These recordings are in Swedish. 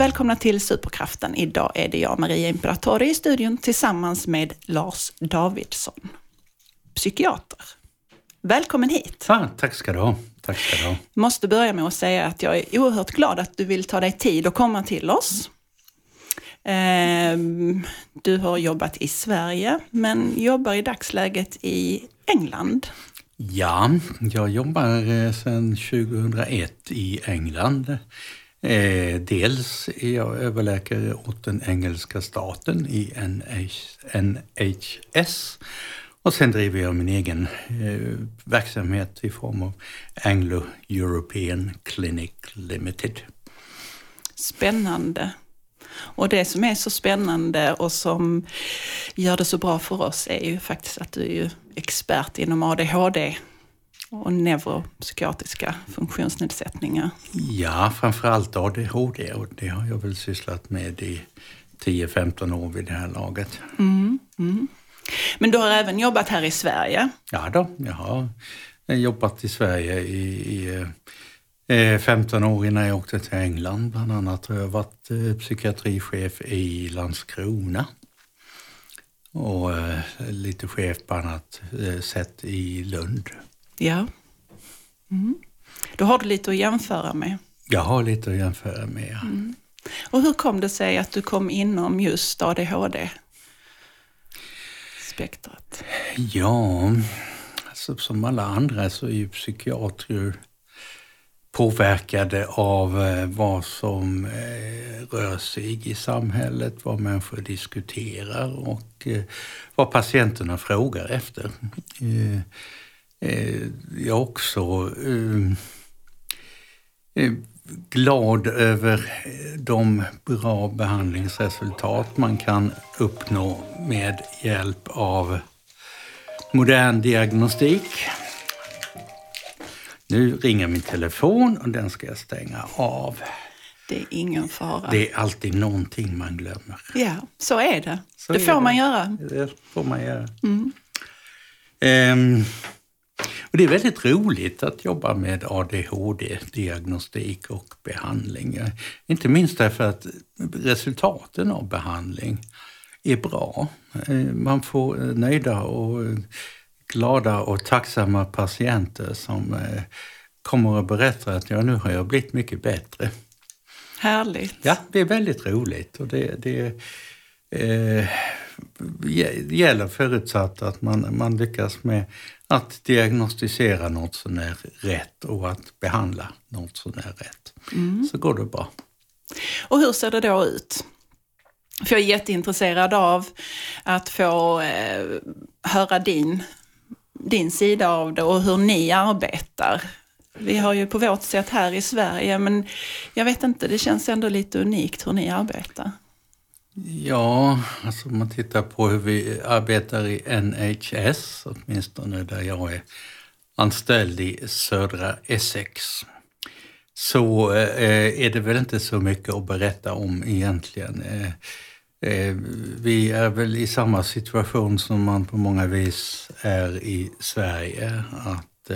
och välkomna till Superkraften. Idag är det jag, Maria Imperatori, i studion tillsammans med Lars Davidsson, psykiater. Välkommen hit! Ja, tack ska du ha. Tack ska du ha. Måste börja med att säga att jag är oerhört glad att du vill ta dig tid att komma till oss. Ehm, du har jobbat i Sverige, men jobbar i dagsläget i England. Ja, jag jobbar eh, sedan 2001 i England. Eh, dels är jag överläkare åt den engelska staten i NHS och sen driver jag min egen eh, verksamhet i form av Anglo European Clinic Limited. Spännande. Och det som är så spännande och som gör det så bra för oss är ju faktiskt att du är ju expert inom ADHD och neuropsykiatriska funktionsnedsättningar. Ja, framförallt ADHD och det har jag väl sysslat med i 10-15 år vid det här laget. Mm, mm. Men du har även jobbat här i Sverige? Ja då, jag har jobbat i Sverige i, i 15 eh, år innan jag åkte till England. Bland annat har jag varit eh, psykiatrichef i Landskrona och eh, lite chef på annat sätt i Lund. Ja. Mm. Då har du lite att jämföra med. Jag har lite att jämföra med, ja. Mm. Och hur kom det sig att du kom inom just ADHD-spektrat? Ja, alltså, som alla andra så är ju psykiatriker påverkade av eh, vad som eh, rör sig i samhället, vad människor diskuterar och eh, vad patienterna frågar efter. Eh, jag är också eh, eh, glad över de bra behandlingsresultat man kan uppnå med hjälp av modern diagnostik. Nu ringer min telefon och den ska jag stänga av. Det är ingen fara. Det är alltid någonting man glömmer. Ja, så är det. Så det får det. man göra. Det får man göra. Mm. Um, och det är väldigt roligt att jobba med ADHD-diagnostik och behandling. Inte minst därför att resultaten av behandling är bra. Eh, man får nöjda och glada och tacksamma patienter som eh, kommer och berättar att ja, nu har jag blivit mycket bättre. Härligt. Ja, det är väldigt roligt. Och det, det eh, gäller förutsatt att man, man lyckas med att diagnostisera något som är rätt och att behandla något som är rätt. Mm. Så går det bra. Och hur ser det då ut? För jag är jätteintresserad av att få eh, höra din, din sida av det och hur ni arbetar. Vi har ju på vårt sätt här i Sverige, men jag vet inte, det känns ändå lite unikt hur ni arbetar. Ja, alltså om man tittar på hur vi arbetar i NHS, åtminstone där jag är anställd i södra Essex, så eh, eh, är det väl inte så mycket att berätta om egentligen. Eh, vi är väl i samma situation som man på många vis är i Sverige. Att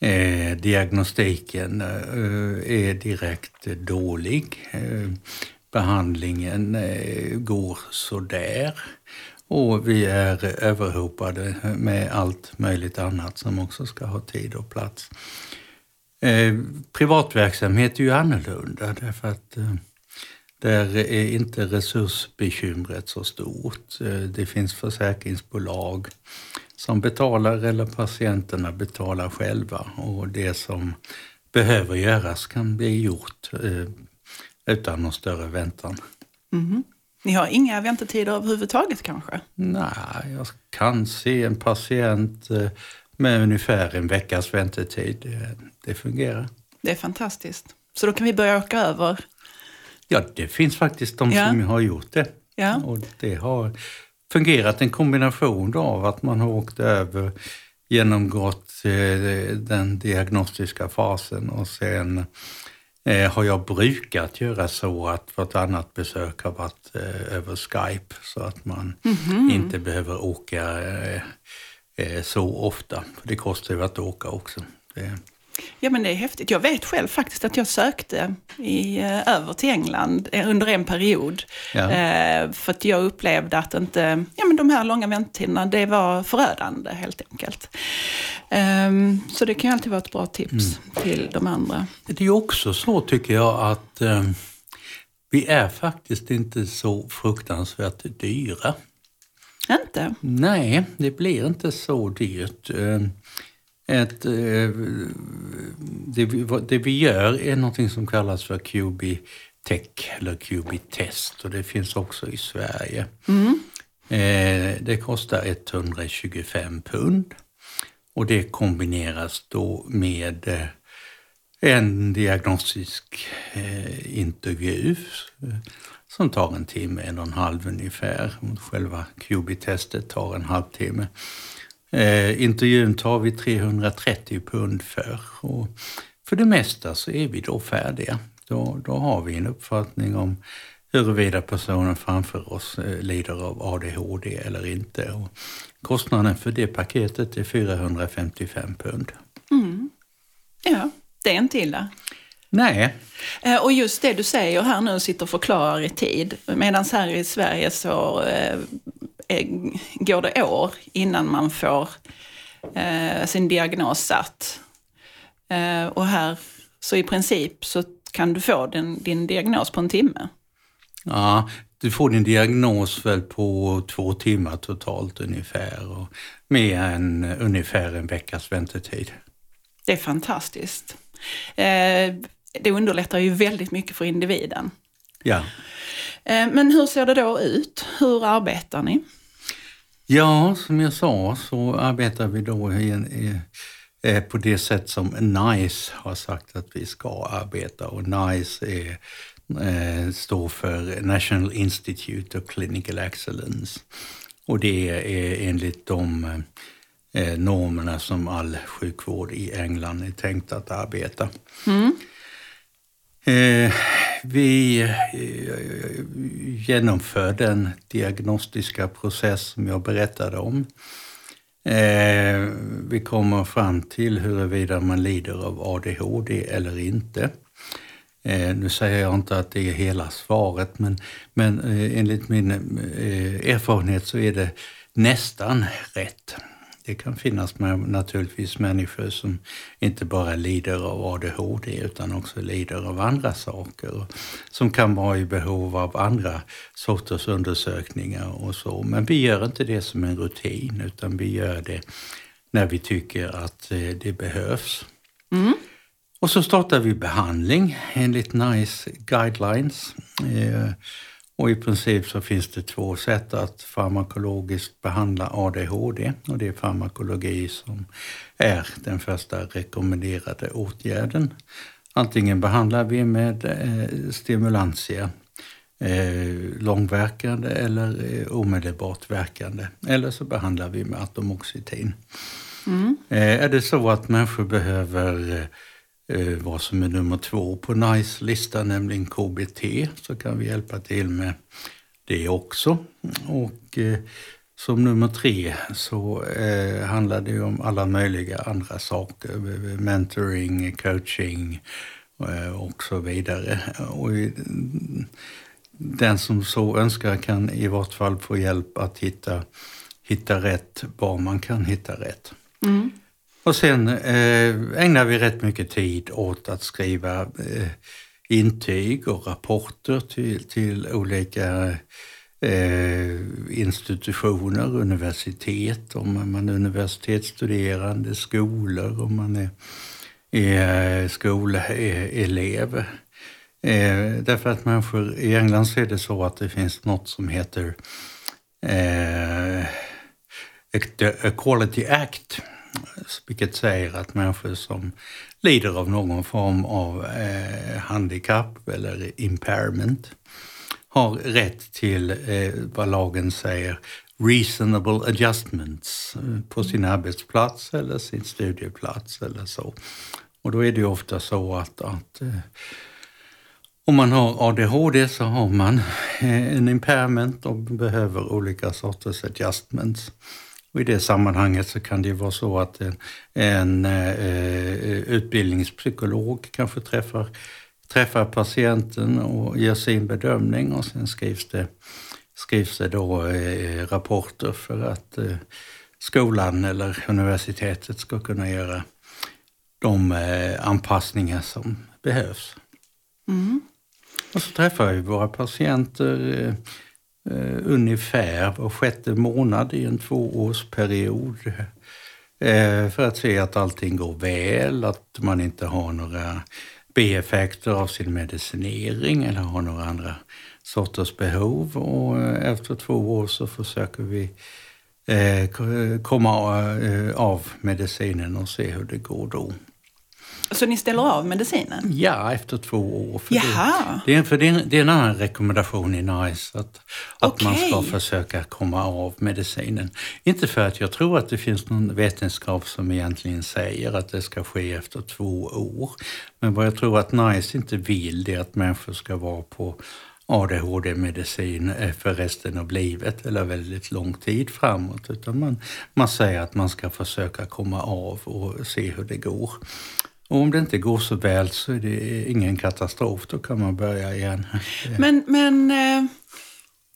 eh, diagnostiken är direkt dålig behandlingen eh, går sådär. Och vi är överhopade med allt möjligt annat som också ska ha tid och plats. Eh, privatverksamhet är ju annorlunda därför att eh, där är inte resursbekymret så stort. Eh, det finns försäkringsbolag som betalar eller patienterna betalar själva och det som behöver göras kan bli gjort eh, utan någon större väntan. Mm. Ni har inga väntetider överhuvudtaget kanske? Nej, jag kan se en patient eh, med ungefär en veckas väntetid. Det, fungerar. Det är fantastiskt. Så då kan vi börja åka över? Ja, det finns faktiskt de ja. som har gjort det. Ja. Och det har fungerat en kombination av att man har åkt över, genomgått eh, den diagnostiska fasen och sen eh, har jag brukat göra så att vartannat besök har varit eh, över Skype så att man mm -hmm. inte behöver åka eh, eh, så ofta. För det kostar ju att åka också. Det... Ja men det är häftigt. Jag vet själv faktiskt att jag sökte i, eh, över till England eh, under en period. Ja. Eh, för att jag upplevde att inte, ja, men de här långa väntetiderna, det var förödande helt enkelt. Ehm, så det kan ju alltid vara ett bra tips till de andra. Det är också så tycker jag att eh, vi är faktiskt inte så fruktansvärt dyra. Inte? Nej, det blir inte så dyrt. Ett, eh, det, det vi gör är något som kallas för QB Tech eller QB Test och det finns också i Sverige. Eh, Det kostar 125 pund och det kombineras då med eh, en diagnostisk intervju som tar en timme, en och en halv ungefär. Själva QB-testet tar en halvtimme. Eh, intervjun tar vi 330 pund för. Och för det mesta så är vi då färdiga. Då, då har vi en uppfattning om huruvida personen framför oss eh, lider av ADHD eller inte. Och kostnaden för det paketet är 455 pund. Ja, det är inte illa. Nej, Eh, Och just det du säger här nu, sitter och förklarar i tid. Medan här i Sverige så eh, går det år innan man får eh, sin diagnos satt. Eh, och här, så i princip så kan du få din, din diagnos på en timme. Ja, du får din diagnos väl på två timmar totalt ungefär och med en, ungefär en veckas väntetid. Det är fantastiskt. Eh, det underlättar ju väldigt mycket för individen. Ja. Eh, men hur ser det då ut? Hur arbetar ni? ja, som jag sa så arbetar vi då i en, i, eh, på det sätt som NICE har sagt att vi ska arbeta och NICE är, eh, står för National Institute of Clinical Excellence. Och det är enligt de eh, normerna som all sjukvård i England är tänkt att arbeta. Eh, vi eh, genomför den diagnostiska process som jag berättade om. Eh, vi kommer fram till huruvida man lider av ADHD eller inte. Eh, nu säger jag inte att det är hela svaret, men, men eh, enligt min eh, erfarenhet så är det nästan rätt. Det kan finnas med, naturligtvis människor som inte bara lider av ADHD utan också lider av andra saker. Som kan vara i behov av andra sorters undersökningar och så. Men vi gör inte det som en rutin utan vi gör det när vi tycker att eh, det behövs. Och så startar vi behandling enligt NICE guidelines. Eh, och i princip så finns det två sätt att farmakologiskt behandla ADHD och det är farmakologi som är den första rekommenderade åtgärden. Antingen behandlar vi med eh, stimulantia, eh, långverkande eller eh, omedelbart verkande. Eller så behandlar vi med atomoxetin. Eh, är det så att människor behöver eh, vad som är nummer två på NICE-listan, nämligen KBT, så kan vi hjälpa till med det också. Och eh, som nummer tre så eh, handlar det om alla möjliga andra saker, eh, mentoring, coaching eh, och så vidare. Och den som så önskar kan i vart fall få hjälp att hitta, hitta rätt var man kan hitta rätt. Mm. Och sen eh, ägnar vi rätt mycket tid åt att skriva eh, intyg och rapporter till, till olika eh, institutioner, universitet, om man är universitetsstuderande, skolor, om man är, är skolelev. Eh, därför att människor, i England så är det så att det finns något som heter eh, The Equality eh, Act, vilket säger att människor som lider av någon form av eh, handikapp eller impairment har rätt till eh, vad lagen säger reasonable adjustments eh, på sin arbetsplats eller sin studieplats eller så. Och då är det ju ofta så att, att eh, om man har ADHD så har man eh, en impairment och behöver olika sorters adjustments. Och I det sammanhanget så kan det vara så att en, en eh, utbildningspsykolog kanske träffar, träffar patienten och ger sin bedömning och sen skrivs det, skrivs det då eh, rapporter för att eh, skolan eller universitetet ska kunna göra de eh, anpassningar som behövs. Mm. Och så träffar vi våra patienter eh, ungefär var sjätte månad i en tvåårsperiod eh, för att se att allting går väl, att man inte har några bieffekter av sin medicinering eller har några andra sorters behov. Och eh, efter två år så försöker vi eh, komma eh, av medicinen och se hur det går då. Så ni ställer av medicinen? Ja, efter två år. För Jaha. Det, det, är, för det, är det är en annan rekommendation i NICE, att, att Okej. man ska försöka komma av medicinen. Inte för att jag tror att det finns någon vetenskap som egentligen säger att det ska ske efter två år. Men vad jag tror att NICE inte vill, det är att människor ska vara på ADHD-medicin eh, för resten av livet eller väldigt lång tid framåt. Utan man, man säger att man ska försöka komma av och se hur det går. Och om det inte går så väl så är det ingen katastrof, då kan man börja igen. Men, men, eh,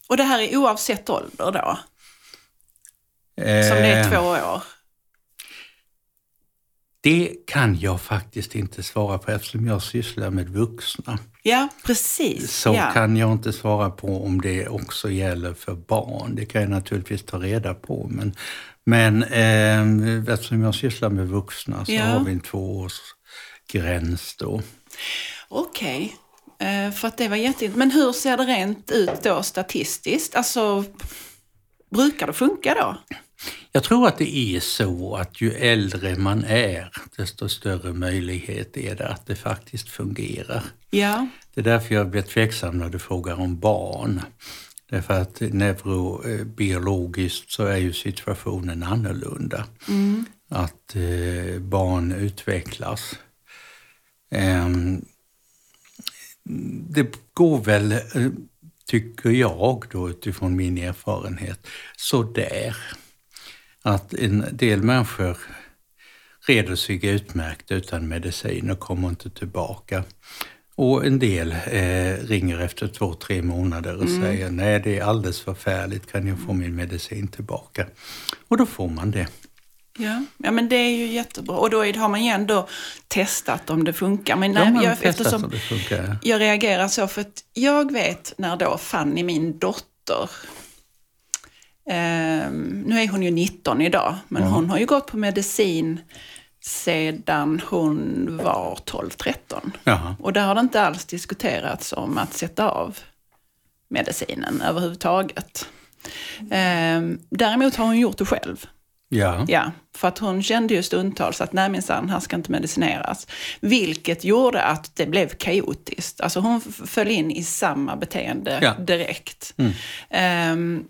och det här är oavsett ålder då? Som det är Eh, två år? Det kan jag faktiskt inte svara på eftersom jag sysslar med vuxna. Ja, precis. Så ja. kan jag inte svara på om det också gäller för barn. Det kan jag naturligtvis ta reda på. Men, men eh, eftersom jag sysslar med vuxna så Ja. har vi en tvåårsgräns då. Okej. Eh, för att det var jätteintressant. Men hur ser det rent ut då statistiskt? Alltså, brukar det funka då? Jag tror att det är så att ju äldre man är, desto större möjlighet är det att det faktiskt fungerar. Ja. Det är därför jag blir tveksam när du frågar om barn. Därför att neurobiologiskt så är ju situationen annorlunda. Att eh, barn utvecklas. Ehm, det går väl, tycker jag då utifrån min erfarenhet, så där att en del människor reder sig utmärkt utan medicin och kommer inte tillbaka. Och en del eh, ringer efter två, tre månader och säger nej det är alldeles förfärligt, kan jag få min medicin tillbaka? Och då får man det. Ja. ja, men det är ju jättebra. Och då har man ju ändå testat om det funkar. Men Ja, nej, man jag, eftersom det funkar. jag reagerar så för att jag vet när då Fanny, min dotter, ehm, nu är hon ju 19 idag, men hon har ju gått på medicin sedan hon var 12-13. Jaha. Och där har det inte alls diskuterats om att sätta av medicinen överhuvudtaget. Ehm, däremot har hon gjort det själv. Ja. Ja, för att hon kände ju stundtals att nej minsann, här ska inte medicineras. Vilket gjorde att det blev kaotiskt. Alltså hon föll in i samma beteende Ja. direkt. Mm. Ehm,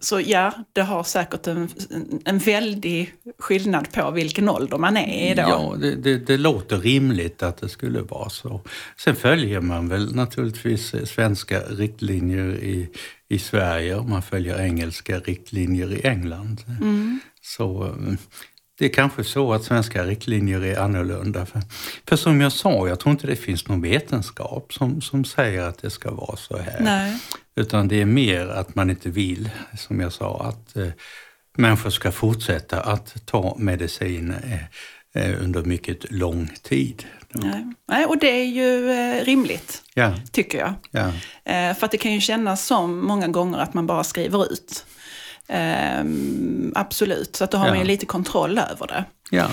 så ja, det har säkert en, en väldig skillnad på vilken ålder man är i då. Ja, det, det, det låter rimligt att det skulle vara så. Sen följer man väl naturligtvis eh, svenska riktlinjer i, i Sverige och man följer engelska riktlinjer i England. Så eh, det är kanske så att svenska riktlinjer är annorlunda. För, för som jag sa, jag tror inte det finns någon vetenskap som, som säger att det ska vara så här. Nej. Utan det är mer att man inte vill, som jag sa, att eh, människor ska fortsätta att ta medicin eh, eh, under mycket lång tid. Nej. nej, och det är ju eh, rimligt, Ja, tycker jag. ja, Eh, för att det kan ju kännas som många gånger att man bara skriver ut. Ehm, absolut, så att då har Ja. man ju lite kontroll över det. ja.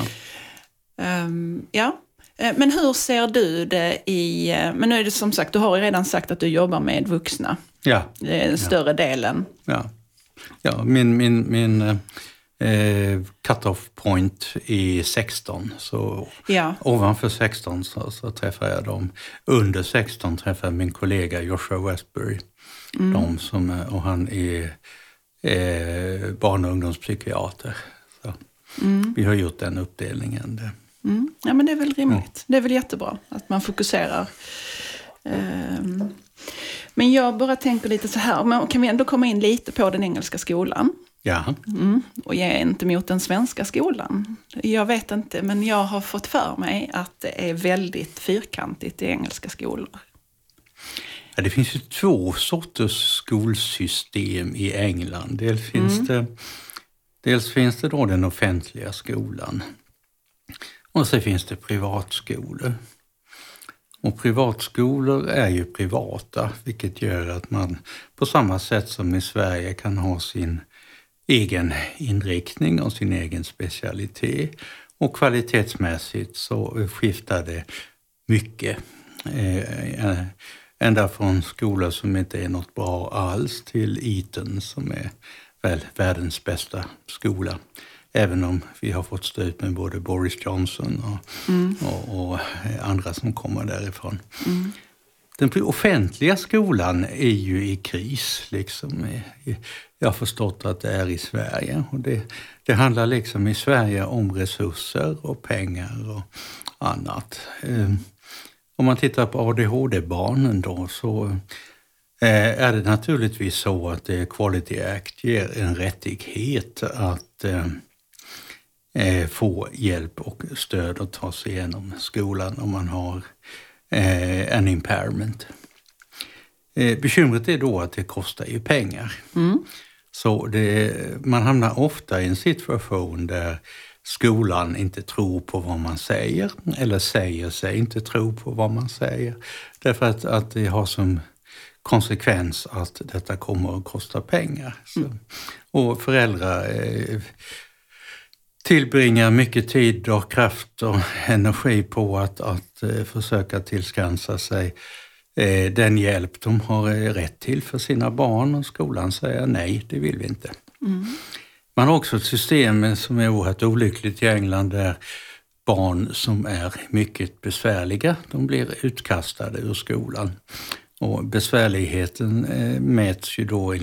Ehm, ja. Eh, Men hur ser du det i... Men nu är det som sagt, du har ju redan sagt att du jobbar med vuxna. ja, den större delen. ja. ja min min, min eh, eh, cut-off point är 16. Så Ja. ovanför 16 så, så träffar jag dem. Under 16 träffar jag min kollega Joshua Westbury. De som, och han är eh, barn och ungdomspsykiater. Så Vi har gjort den uppdelningen. Det. Mm. Ja, men det är väl rimligt. Det är väl jättebra att man fokuserar. Ehm, Men jag bara tänker lite så här, men kan vi ändå komma in lite på den engelska skolan? Ja. Mm, och gentemot den svenska skolan. Jag vet inte, men jag har fått för mig att det är väldigt fyrkantigt i engelska skolor. Ja, det finns ju två sorters skolsystem i England. Dels finns, mm. det, dels finns det då den offentliga skolan och så finns det privatskolor. Och privatskolor är ju privata, vilket gör att man på samma sätt som i Sverige kan ha sin egen inriktning och sin egen specialitet. Och kvalitetsmässigt så skiftar det mycket. Eh, ända från skolor som inte är något bra alls till Eton som är väl världens bästa skola. Även om vi har fått stå ut med både Boris Johnson och, mm. och, och andra som kommer därifrån. Mm. Den offentliga skolan är ju i kris. Liksom. Jag har förstått att det är i Sverige. Och det, det handlar liksom i Sverige om resurser och pengar och annat. Ehm, om man tittar på ADHD-barnen då så eh, är det naturligtvis så att eh, Quality Act ger en rättighet att eh, få hjälp och stöd att ta sig igenom skolan om man har eh, en impairment. Eh, bekymret är då att det kostar ju pengar. Mm. Så det, man hamnar ofta i en situation där skolan inte tror på vad man säger eller säger sig inte tro på vad man säger. Därför att, att det har som konsekvens att detta kommer att kosta pengar. Så, mm. och föräldrar eh, tillbringar mycket tid och kraft och energi på att, att uh, försöka tillskansa sig uh, den hjälp de har uh, rätt till för sina barn och skolan säger nej, det vill vi inte. Mm. Man har också ett system som är oerhört olyckligt i England där barn som är mycket besvärliga, de blir utkastade ur skolan. Och besvärligheten mäts ju då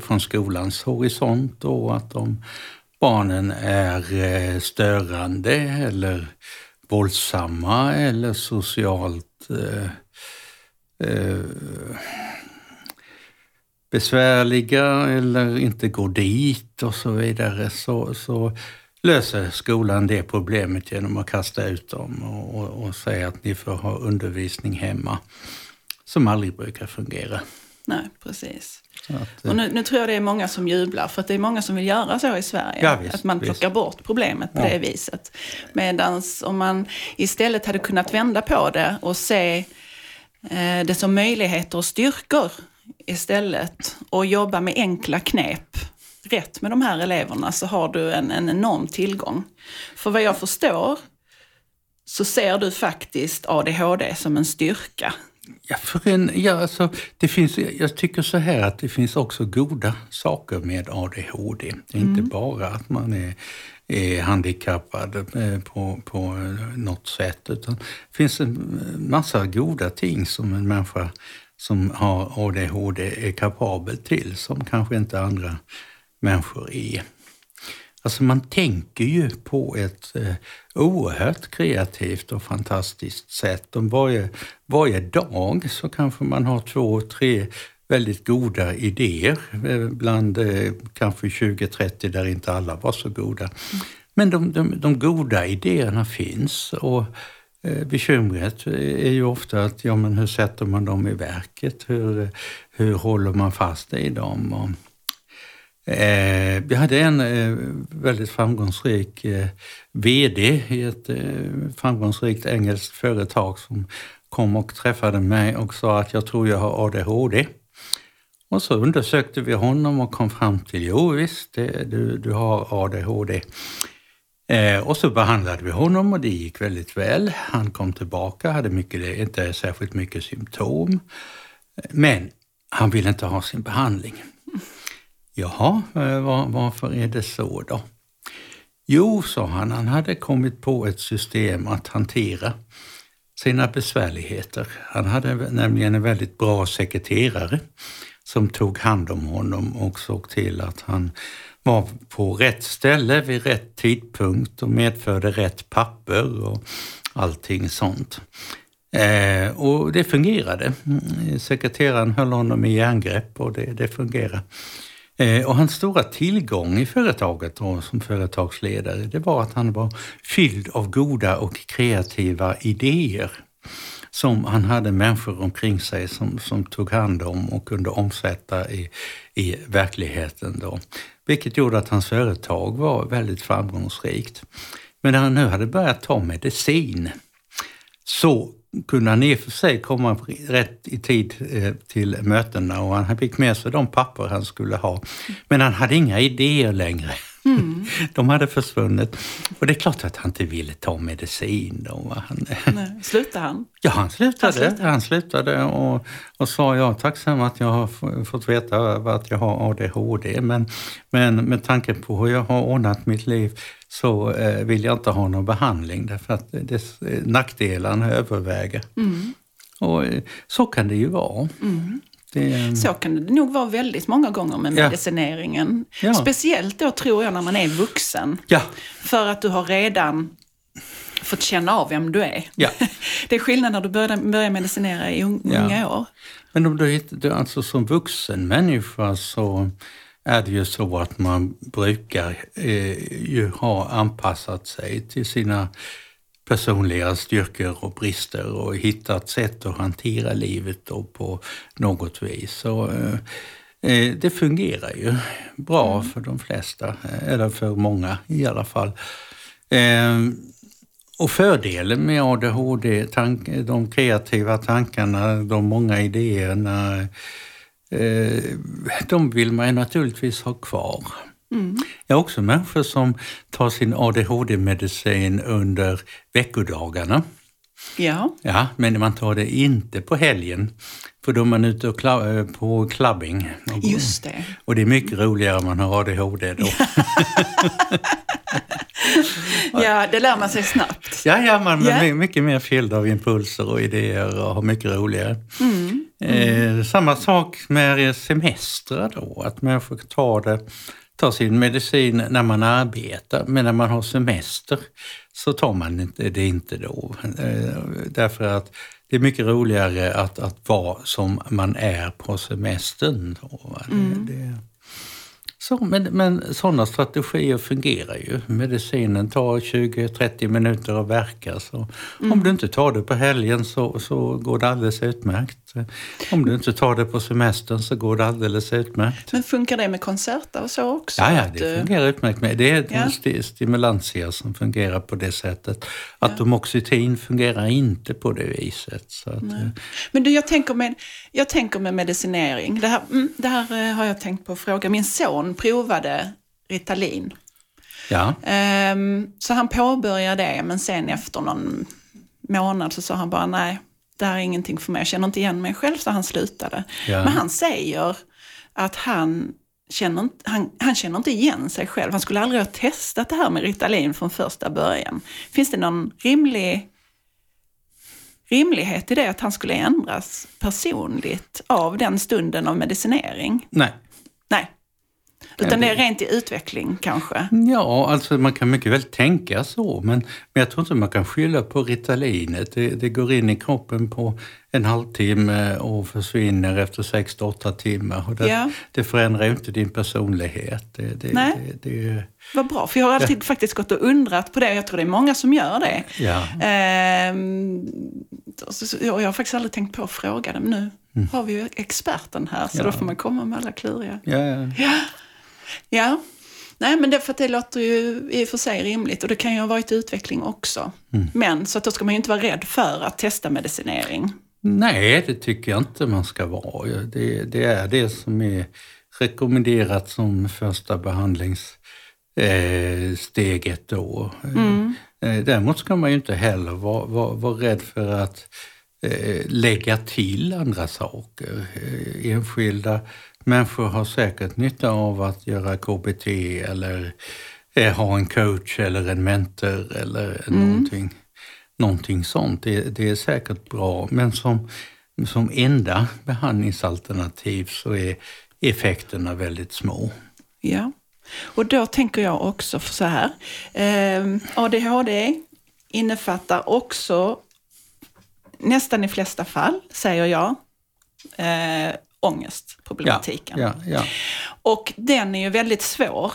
från skolans horisont och att de barnen är eh, störande eller våldsamma eller socialt eh, eh, besvärliga eller inte går dit och så vidare så, så löser skolan det problemet genom att kasta ut dem och, och, och säga att ni får ha undervisning hemma som aldrig brukar fungera. Nej, precis. Att, och nu, nu, tror jag det är många som jublar, för att det är många som vill göra så i Sverige. Ja, visst, att man plockar visst. bort problemet på ja. det viset. Medan om man istället hade kunnat vända på det och se eh, det som möjligheter och styrkor istället och jobba med enkla knep rätt med de här eleverna så har du en, en enorm tillgång. För vad jag förstår så ser du faktiskt ADHD som en styrka. Ja, för en, ja, alltså, det finns, jag tycker så här att det finns också goda saker med ADHD. Det är mm. inte bara att man är, är handikappad eh, på, på något sätt, utan det finns en massa goda ting som en människa som har ADHD är kapabel till, som kanske inte andra människor är. Alltså man tänker ju på ett eh, oerhört kreativt och fantastiskt sätt. Om varje, varje dag så kanske man har två, tre väldigt goda idéer, eh, bland eh, kanske 20-30 där inte alla var så goda. Men de, de, de goda idéerna finns och eh, bekymret är ju ofta att ja, men hur sätter man dem i verket? Hur, hur håller man fast i dem? Och, Eh, vi hade en eh, väldigt framgångsrik eh, VD i ett framgångsrikt engelskt företag som kom och träffade mig och sa att jag tror jag har ADHD. Och så undersökte vi honom och kom fram till, jo visst, det, du, du har ADHD. Eh, och så behandlade vi honom och det gick väldigt väl. Han kom tillbaka, hade mycket, inte särskilt mycket symptom. Men han ville inte ha sin behandling. Jaha, eh, var, varför är det så då? Jo, sa han, han hade kommit på ett system att hantera sina besvärligheter. Han hade nämligen en väldigt bra sekreterare som tog hand om honom och såg till att han var på rätt ställe vid rätt tidpunkt och medförde rätt papper och allting sånt. Eh, och det fungerade. Mm, sekreteraren höll honom i järngrepp och det, det fungerade. Eh, och hans stora tillgång i företaget då, som företagsledare, det var att han var fylld av goda och kreativa idéer som han hade människor omkring sig som, som tog hand om och kunde omsätta i, i verkligheten. Då. Vilket gjorde att hans företag var väldigt framgångsrikt. Men när han nu hade börjat ta medicin så kunde han i och för sig komma rätt i tid eh, till mötena och han fick med sig de papper han skulle ha. Men han hade inga idéer längre. Mm. De hade försvunnit. Och det är klart att han inte ville ta medicin. Då. Han, Nej. Slutade han? Ja, han slutade. Han slutade, han slutade och, och sa jag är tacksam att jag har fått veta att jag har ADHD. Men, men med tanke på hur jag har ordnat mitt liv så eh, vill jag inte ha någon behandling därför att det, nackdelarna överväger. Mm. Och eh, så kan det ju vara. Mm. Det... Så kan det nog vara väldigt många gånger med medicineringen. Ja. Speciellt då tror jag när man är vuxen. Ja. För att du har redan fått känna av vem du är. Ja. Det är skillnad när du börjar, börjar medicinera i unga år. Men om du, du alltså som vuxen människa så är det ju så att man brukar eh, ju ha anpassat sig till sina personliga styrkor och brister och hittat sätt att hantera livet då på något vis. Så, eh, eh det fungerar ju bra mm. för de flesta, eller för många i alla fall. Eh, och fördelen med ADHD, tank, de kreativa tankarna, de många idéerna, eh, de vill man naturligtvis ha kvar. Mm. Jag har också människor som tar sin ADHD-medicin under veckodagarna. Ja. ja. Men man tar det inte på helgen, för då är man ute och kla på clubbing. Just det. Och det är mycket roligare om man har ADHD då. ja, det lär man sig snabbt. Ja, ja man är yeah. mycket mer fylld av impulser och idéer och har mycket roligare. Mm. Mm. Eh, samma sak med semestrar då, att människor tar det tar sin medicin när man arbetar, men när man har semester så tar man det inte då. Eh, därför att det är mycket roligare att, att vara som man är på semestern. Mm. Det, det, så, men, men sådana strategier fungerar ju. Medicinen tar 20-30 minuter att verka. Så mm. Om du inte tar det på helgen så, så går det alldeles utmärkt. Om du inte tar det på semestern så går det alldeles utmärkt. Men funkar det med konserter och så också? Ja, ja det du... fungerar utmärkt. Med. Det är ja. st stimulantia som fungerar på det sättet. Atomoxetin ja. fungerar inte på det viset. Så att, eh. Men du, jag tänker, med, jag tänker med medicinering. Det här, mm, det här eh, har jag tänkt på att fråga. Min son provade Ritalin. Ja. Um, så han påbörjade det, men sen efter någon månad så sa han bara nej, det här är ingenting för mig, jag känner inte igen mig själv, så han slutade. Ja. Men han säger att han känner, han, han känner inte igen sig själv. Han skulle aldrig ha testat det här med Ritalin från första början. Finns det någon rimlig rimlighet i det att han skulle ändras personligt av den stunden av medicinering? Nej. Nej. Utan det är rent i utveckling kanske? Ja, alltså man kan mycket väl tänka så, men, men jag tror inte man kan skylla på Ritalinet. Det, det går in i kroppen på en halvtimme och försvinner efter 6-8 timmar. Och det, ja. det förändrar ju inte din personlighet. Det, det, Nej. Det, Vad bra, för jag har alltid faktiskt gått och undrat på det. Jag tror det är många som gör det. Ja. Ehm, jag har faktiskt aldrig tänkt på att fråga dem. Nu mm. har vi ju experten här, så ja. då får man komma med alla kluriga. Ja, ja. ja. Ja, nej men det, för det låter ju i och för sig rimligt och det kan ju ha varit utveckling också. Mm. Men så att då ska man ju inte vara rädd för att testa medicinering. Nej, det tycker jag inte man ska vara. Det, det är det som är rekommenderat som första behandlingssteget då. Mm. Eh, däremot ska man ju inte heller vara, vara, vara rädd för att eh, lägga till andra saker. Eh, enskilda människor har säkert nytta av att göra KBT eller eh, ha en coach eller en mentor eller mm. någonting, någonting sånt. Det, det, är säkert bra, men som, som enda behandlingsalternativ så är effekterna väldigt små. Ja, och då tänker jag också så här. Eh, ADHD innefattar också nästan i flesta fall, säger jag, eh, ångestproblematiken. Ja, ja, Och den är ju väldigt svår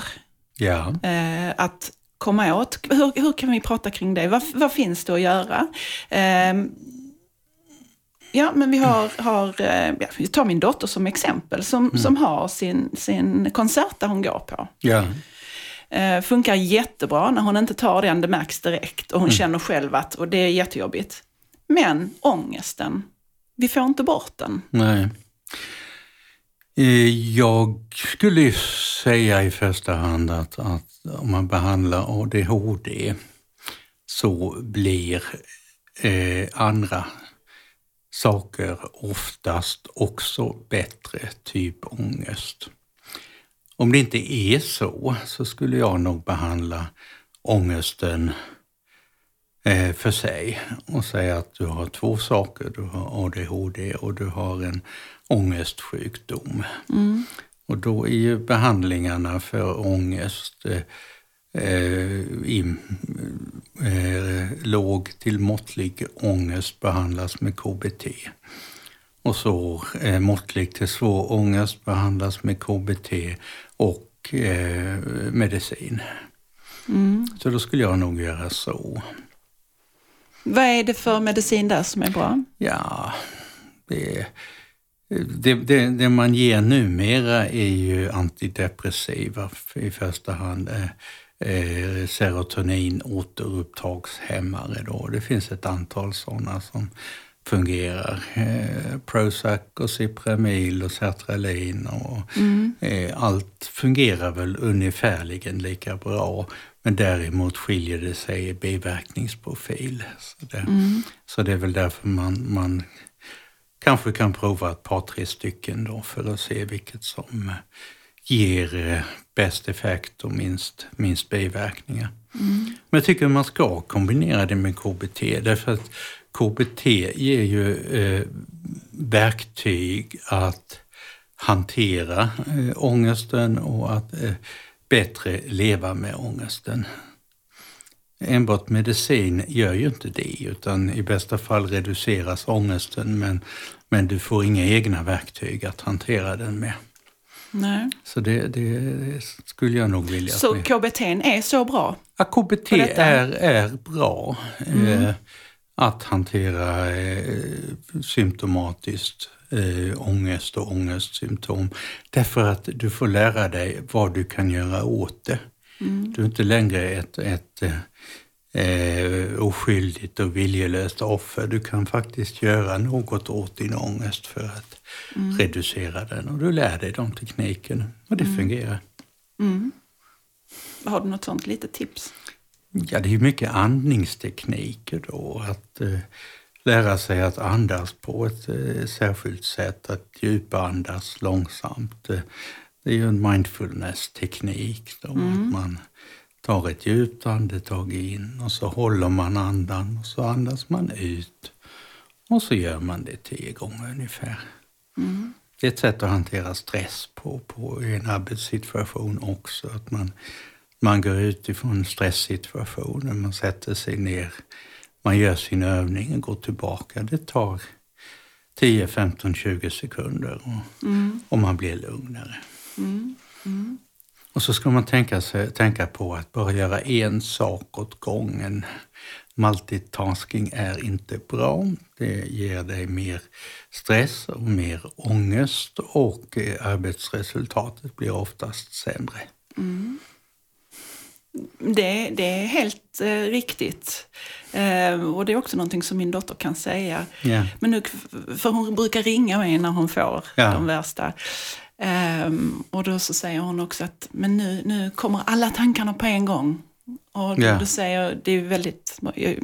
ja. eh, att komma åt. Hur, hur kan vi prata kring det? Vad, vad finns det att göra? Eh, ja, men vi har, har eh, ja, vi tar min dotter som exempel, som, Mm. som har sin, sin konsert där hon går på. ja. Eh, funkar jättebra när hon inte tar den, det märks direkt. Och hon Mm. känner själv att, och det är jättejobbigt. Men ångesten, vi får inte bort den. Nej. Eh, jag skulle säga i första hand att, att om man behandlar ADHD så blir eh, andra saker oftast också bättre, typ ångest. Om det inte är så, så skulle jag nog behandla ångesten eh, för sig och säga att du har två saker. Du har ADHD och du har en ångestsjukdom. Och då är ju behandlingarna för ångest eh, i, eh, låg till måttlig ångest behandlas med KBT. Och så eh, måttlig till svår ångest behandlas med KBT och eh, medicin. Så då skulle jag nog göra så. Vad är det för medicin där som är bra? Ja, det, det, det, det man ger numera är ju antidepressiva i första hand. Eh, eh, serotonin återupptagshämmare. Då. Det finns ett antal sådana som fungerar. Eh, Prozac och Cipramil och Sertralin och eh, allt fungerar väl ungefärligen lika bra. Men däremot skiljer det sig i biverkningsprofil. Så det, så det är väl därför man, man kanske kan prova ett par, tre stycken då för att se vilket som eh, ger eh, bäst effekt och minst, minst biverkningar. Men jag tycker man ska kombinera det med KBT därför att KBT ger ju eh, verktyg att hantera eh, ångesten och att eh, bättre leva med ångesten. Enbart medicin gör ju inte det, utan i bästa fall reduceras ångesten men, men du får inga egna verktyg att hantera den med. Nej. Så det, det skulle jag nog vilja. att Så vi- KBT är så bra? Ja, KBT är, är bra eh, att hantera eh, symptomatiskt eh, ångest och ångestsymptom. Därför att du får lära dig vad du kan göra åt det. Du är inte längre ett, ett eh, oskyldigt och viljelöst offer. Du kan faktiskt göra något åt din ångest för att reducera den. Och du lär dig de teknikerna och det fungerar. Har du något sånt litet tips? Ja, det är mycket andningstekniker då. Att eh, lära sig att andas på ett eh, särskilt sätt, att djupandas långsamt. Eh, det är ju en mindfulness-teknik då, att man tar ett djupt andetag in och så håller man andan och så andas man ut. Och så gör man det tio gånger ungefär. Det är ett sätt att hantera stress på, på i en arbetssituation också. Att man, man går ut ifrån stresssituationen, man sätter sig ner, man gör sin övning och går tillbaka. Det tar 10, 15, 20 sekunder och, och man blir lugnare. Och så ska man tänka, sig, tänka på att bara göra en sak åt gången. Multitasking är inte bra. Det ger dig mer stress och mer ångest och eh, arbetsresultatet blir oftast sämre. Det, det är helt eh, riktigt. Eh, och det är också någonting som min dotter kan säga. Ja. Men nu, för hon brukar ringa mig när hon får Ja. de värsta. Ehm, och då så säger hon också att men nu, nu kommer alla tankarna på en gång. Och då, Ja. då säger jag, det är väldigt, jag,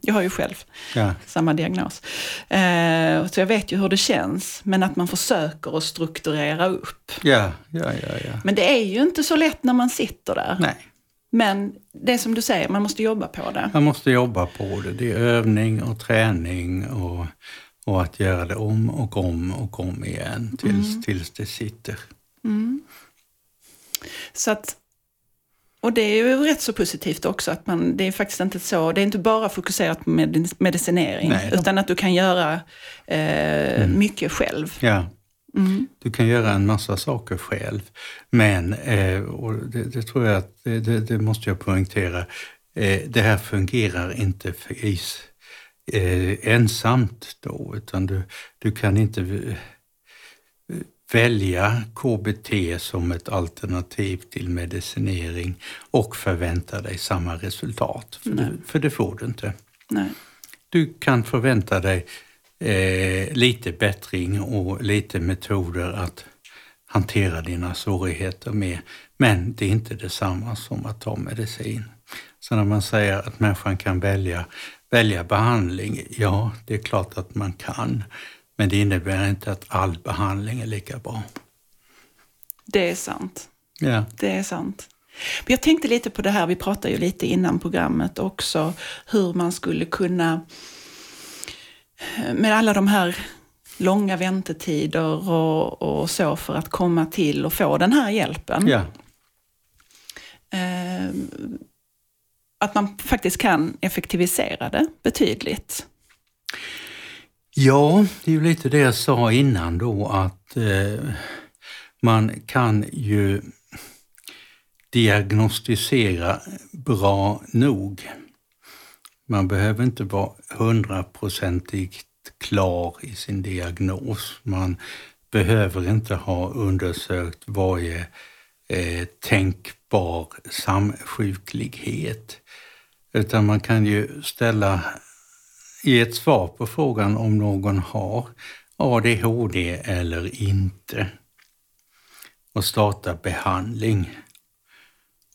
jag har ju själv Ja. samma diagnos. Eh, så jag vet ju hur det känns, men att man försöker att strukturera upp. Ja, ja, ja, ja. Men det är ju inte så lätt när man sitter där. Nej, Men det är som du säger, man måste jobba på det. man måste jobba på det. Det är övning och träning och, och att göra det om och om och om igen tills, tills det sitter. Så att, och det är ju rätt så positivt också att man, det är faktiskt inte så, det är inte bara fokuserat på medicinering, Nej, då- utan att du kan göra eh, mycket själv. Ja, Mm. Du kan göra en massa saker själv. Men, eh, och det, det, tror jag att, det, det måste jag poängtera, eh, det här fungerar inte för is, eh, ensamt då, utan du, du kan inte eh, välja KBT som ett alternativ till medicinering och förvänta dig samma resultat. För, det, för det får du inte. Nej. Du kan förvänta dig eh, lite bättring och lite metoder att hantera dina svårigheter med. Men det är inte detsamma som att ta medicin. Så när man säger att människan kan välja, välja behandling, ja, det är klart att man kan. Men det innebär inte att all behandling är lika bra. Det är sant. Ja. Det är sant. Men jag tänkte lite på det här, vi pratade ju lite innan programmet också, hur man skulle kunna med alla de här långa väntetider och, och så för att komma till och få den här hjälpen. Ja. Eh, att man faktiskt kan effektivisera det betydligt. Ja, det är ju lite det jag sa innan då att eh, man kan ju diagnostisera bra nog. Man behöver inte vara hundraprocentigt klar i sin diagnos. Man behöver inte ha undersökt varje eh, tänkbar samsjuklighet. Utan man kan ju ställa, ge ett svar på frågan om någon har ADHD eller inte. Och starta behandling.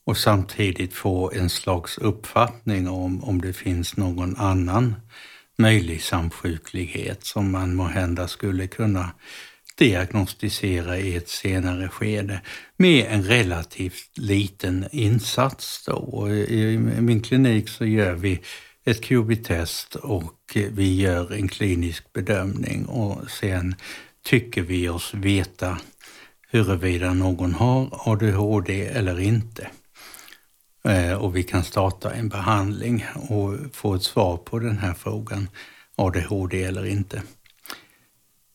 Och samtidigt få en slags uppfattning om, om det finns någon annan möjlig samsjuklighet som man må hända skulle kunna diagnostisera i ett senare skede med en relativt liten insats. Då. I min klinik så gör vi ett QB-test och vi gör en klinisk bedömning och sen tycker vi oss veta huruvida någon har ADHD eller inte. Eh, och vi kan starta en behandling och få ett svar på den här frågan, ADHD eller inte.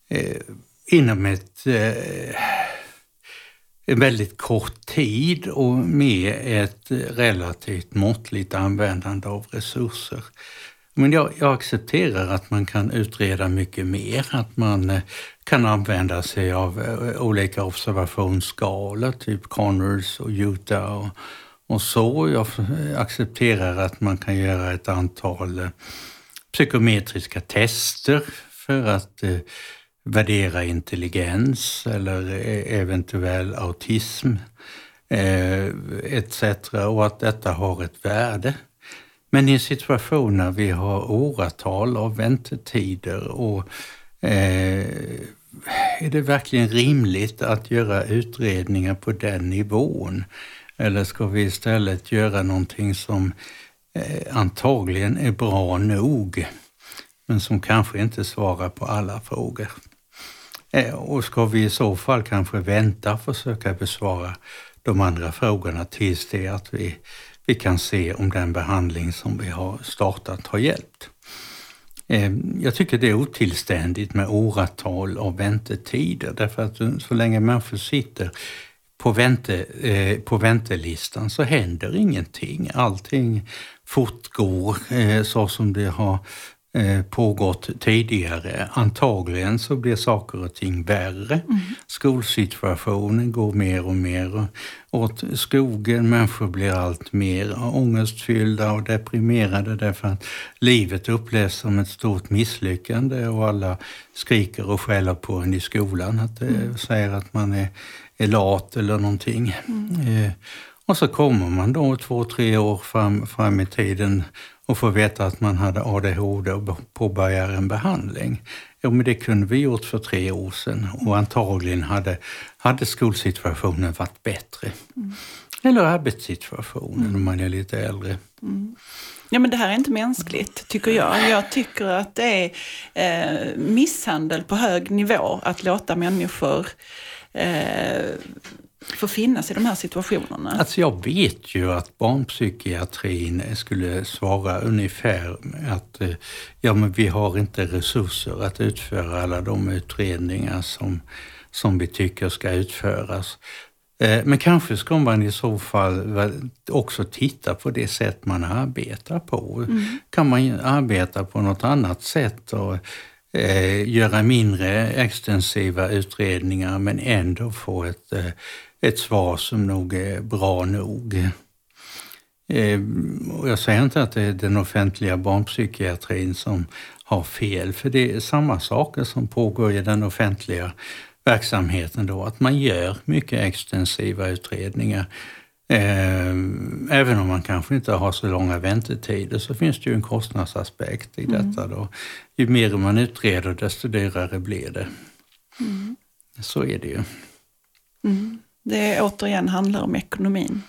Eh, Inom ett, eh, en väldigt kort tid och med ett relativt måttligt användande av resurser. Men jag, jag, accepterar att man kan utreda mycket mer, att man eh, kan använda sig av eh, olika observationsskalor, typ Connors och Utah och, och så. Jag accepterar att man kan göra ett antal eh, psykometriska tester för att eh, värdera intelligens eller e-, eventuell autism eh, etc. och att detta har ett värde. Men i en situation när vi har åratal av väntetider och eh, är det verkligen rimligt att göra utredningar på den nivån? Eller ska vi istället göra någonting som eh, antagligen är bra nog, men som kanske inte svarar på alla frågor? Eh, och ska vi i så fall kanske vänta och försöka besvara de andra frågorna tills det att vi, vi kan se om den behandling som vi har startat har hjälpt. Eh, jag tycker det är otillständigt med åratal av väntetider därför att så länge människor sitter på, vänte, eh, på väntelistan så händer ingenting. Allting fortgår eh, så som det har pågått tidigare. Antagligen så blir saker och ting värre. Mm. Skolsituationen går mer och mer åt skogen. Människor blir allt mer ångestfyllda och deprimerade därför att livet upplevs som ett stort misslyckande och alla skriker och skäller på en i skolan. Att det mm. säger att man är är lat eller någonting. Mm. Eh, och så kommer man då två, tre år fram, fram i tiden och får veta att man hade ADHD och påbörjar en behandling. Jo, men det kunde vi gjort för tre år sedan och antagligen hade, hade skolsituationen varit bättre. Mm. Eller arbetssituationen mm. om man är lite äldre. Mm. Ja, men det här är inte mänskligt, tycker jag. Jag tycker att det är eh, misshandel på hög nivå att låta människor eh, får finnas i de här situationerna? Alltså jag vet ju att barnpsykiatrin skulle svara ungefär att eh, ja, men vi har inte resurser att utföra alla de utredningar som, som vi tycker ska utföras. Eh, men kanske ska man i så fall också titta på det sätt man arbetar på. Mm. Kan man arbeta på något annat sätt och eh, göra mindre extensiva utredningar men ändå få ett, eh, ett svar som nog är bra nog? Eh, jag säger inte att det är den offentliga barnpsykiatrin som har fel, för det är samma saker som pågår i den offentliga verksamheten då, att man gör mycket extensiva utredningar. Eh, även om man kanske inte har så långa väntetider så finns det ju en kostnadsaspekt i mm. detta. Då. Ju mer man utreder desto dyrare blir det. Mm. Så är det ju. Mm. Det återigen handlar om ekonomin.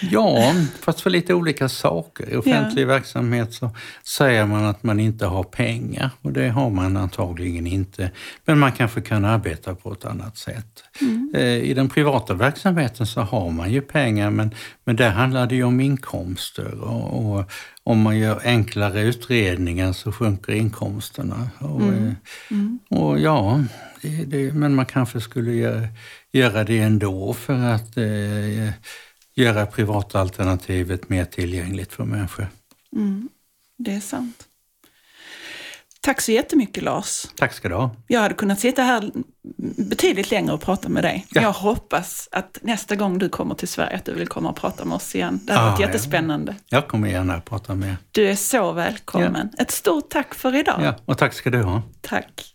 Ja, fast för lite olika saker. I offentlig ja. verksamhet så säger man att man inte har pengar och det har man antagligen inte. Men man kanske kan arbeta på ett annat sätt. Mm. Eh, I den privata verksamheten så har man ju pengar men, men där handlar det ju om inkomster och, och om man gör enklare utredningar så sjunker inkomsterna. Och, mm. Eh, mm. och ja, det, det, men man kanske skulle göra, göra det ändå för att eh, göra privatalternativet mer tillgängligt för människor. Mm, det är sant. Tack så jättemycket Lars. Tack ska du ha. Jag hade kunnat sitta här betydligt längre och prata med dig. Ja. Jag hoppas att nästa gång du kommer till Sverige att du vill komma och prata med oss igen. Det hade ah, varit jättespännande. Ja. Jag kommer gärna att prata med Du är så välkommen. Ja. Ett stort tack för idag. Ja, och tack ska du ha. Tack.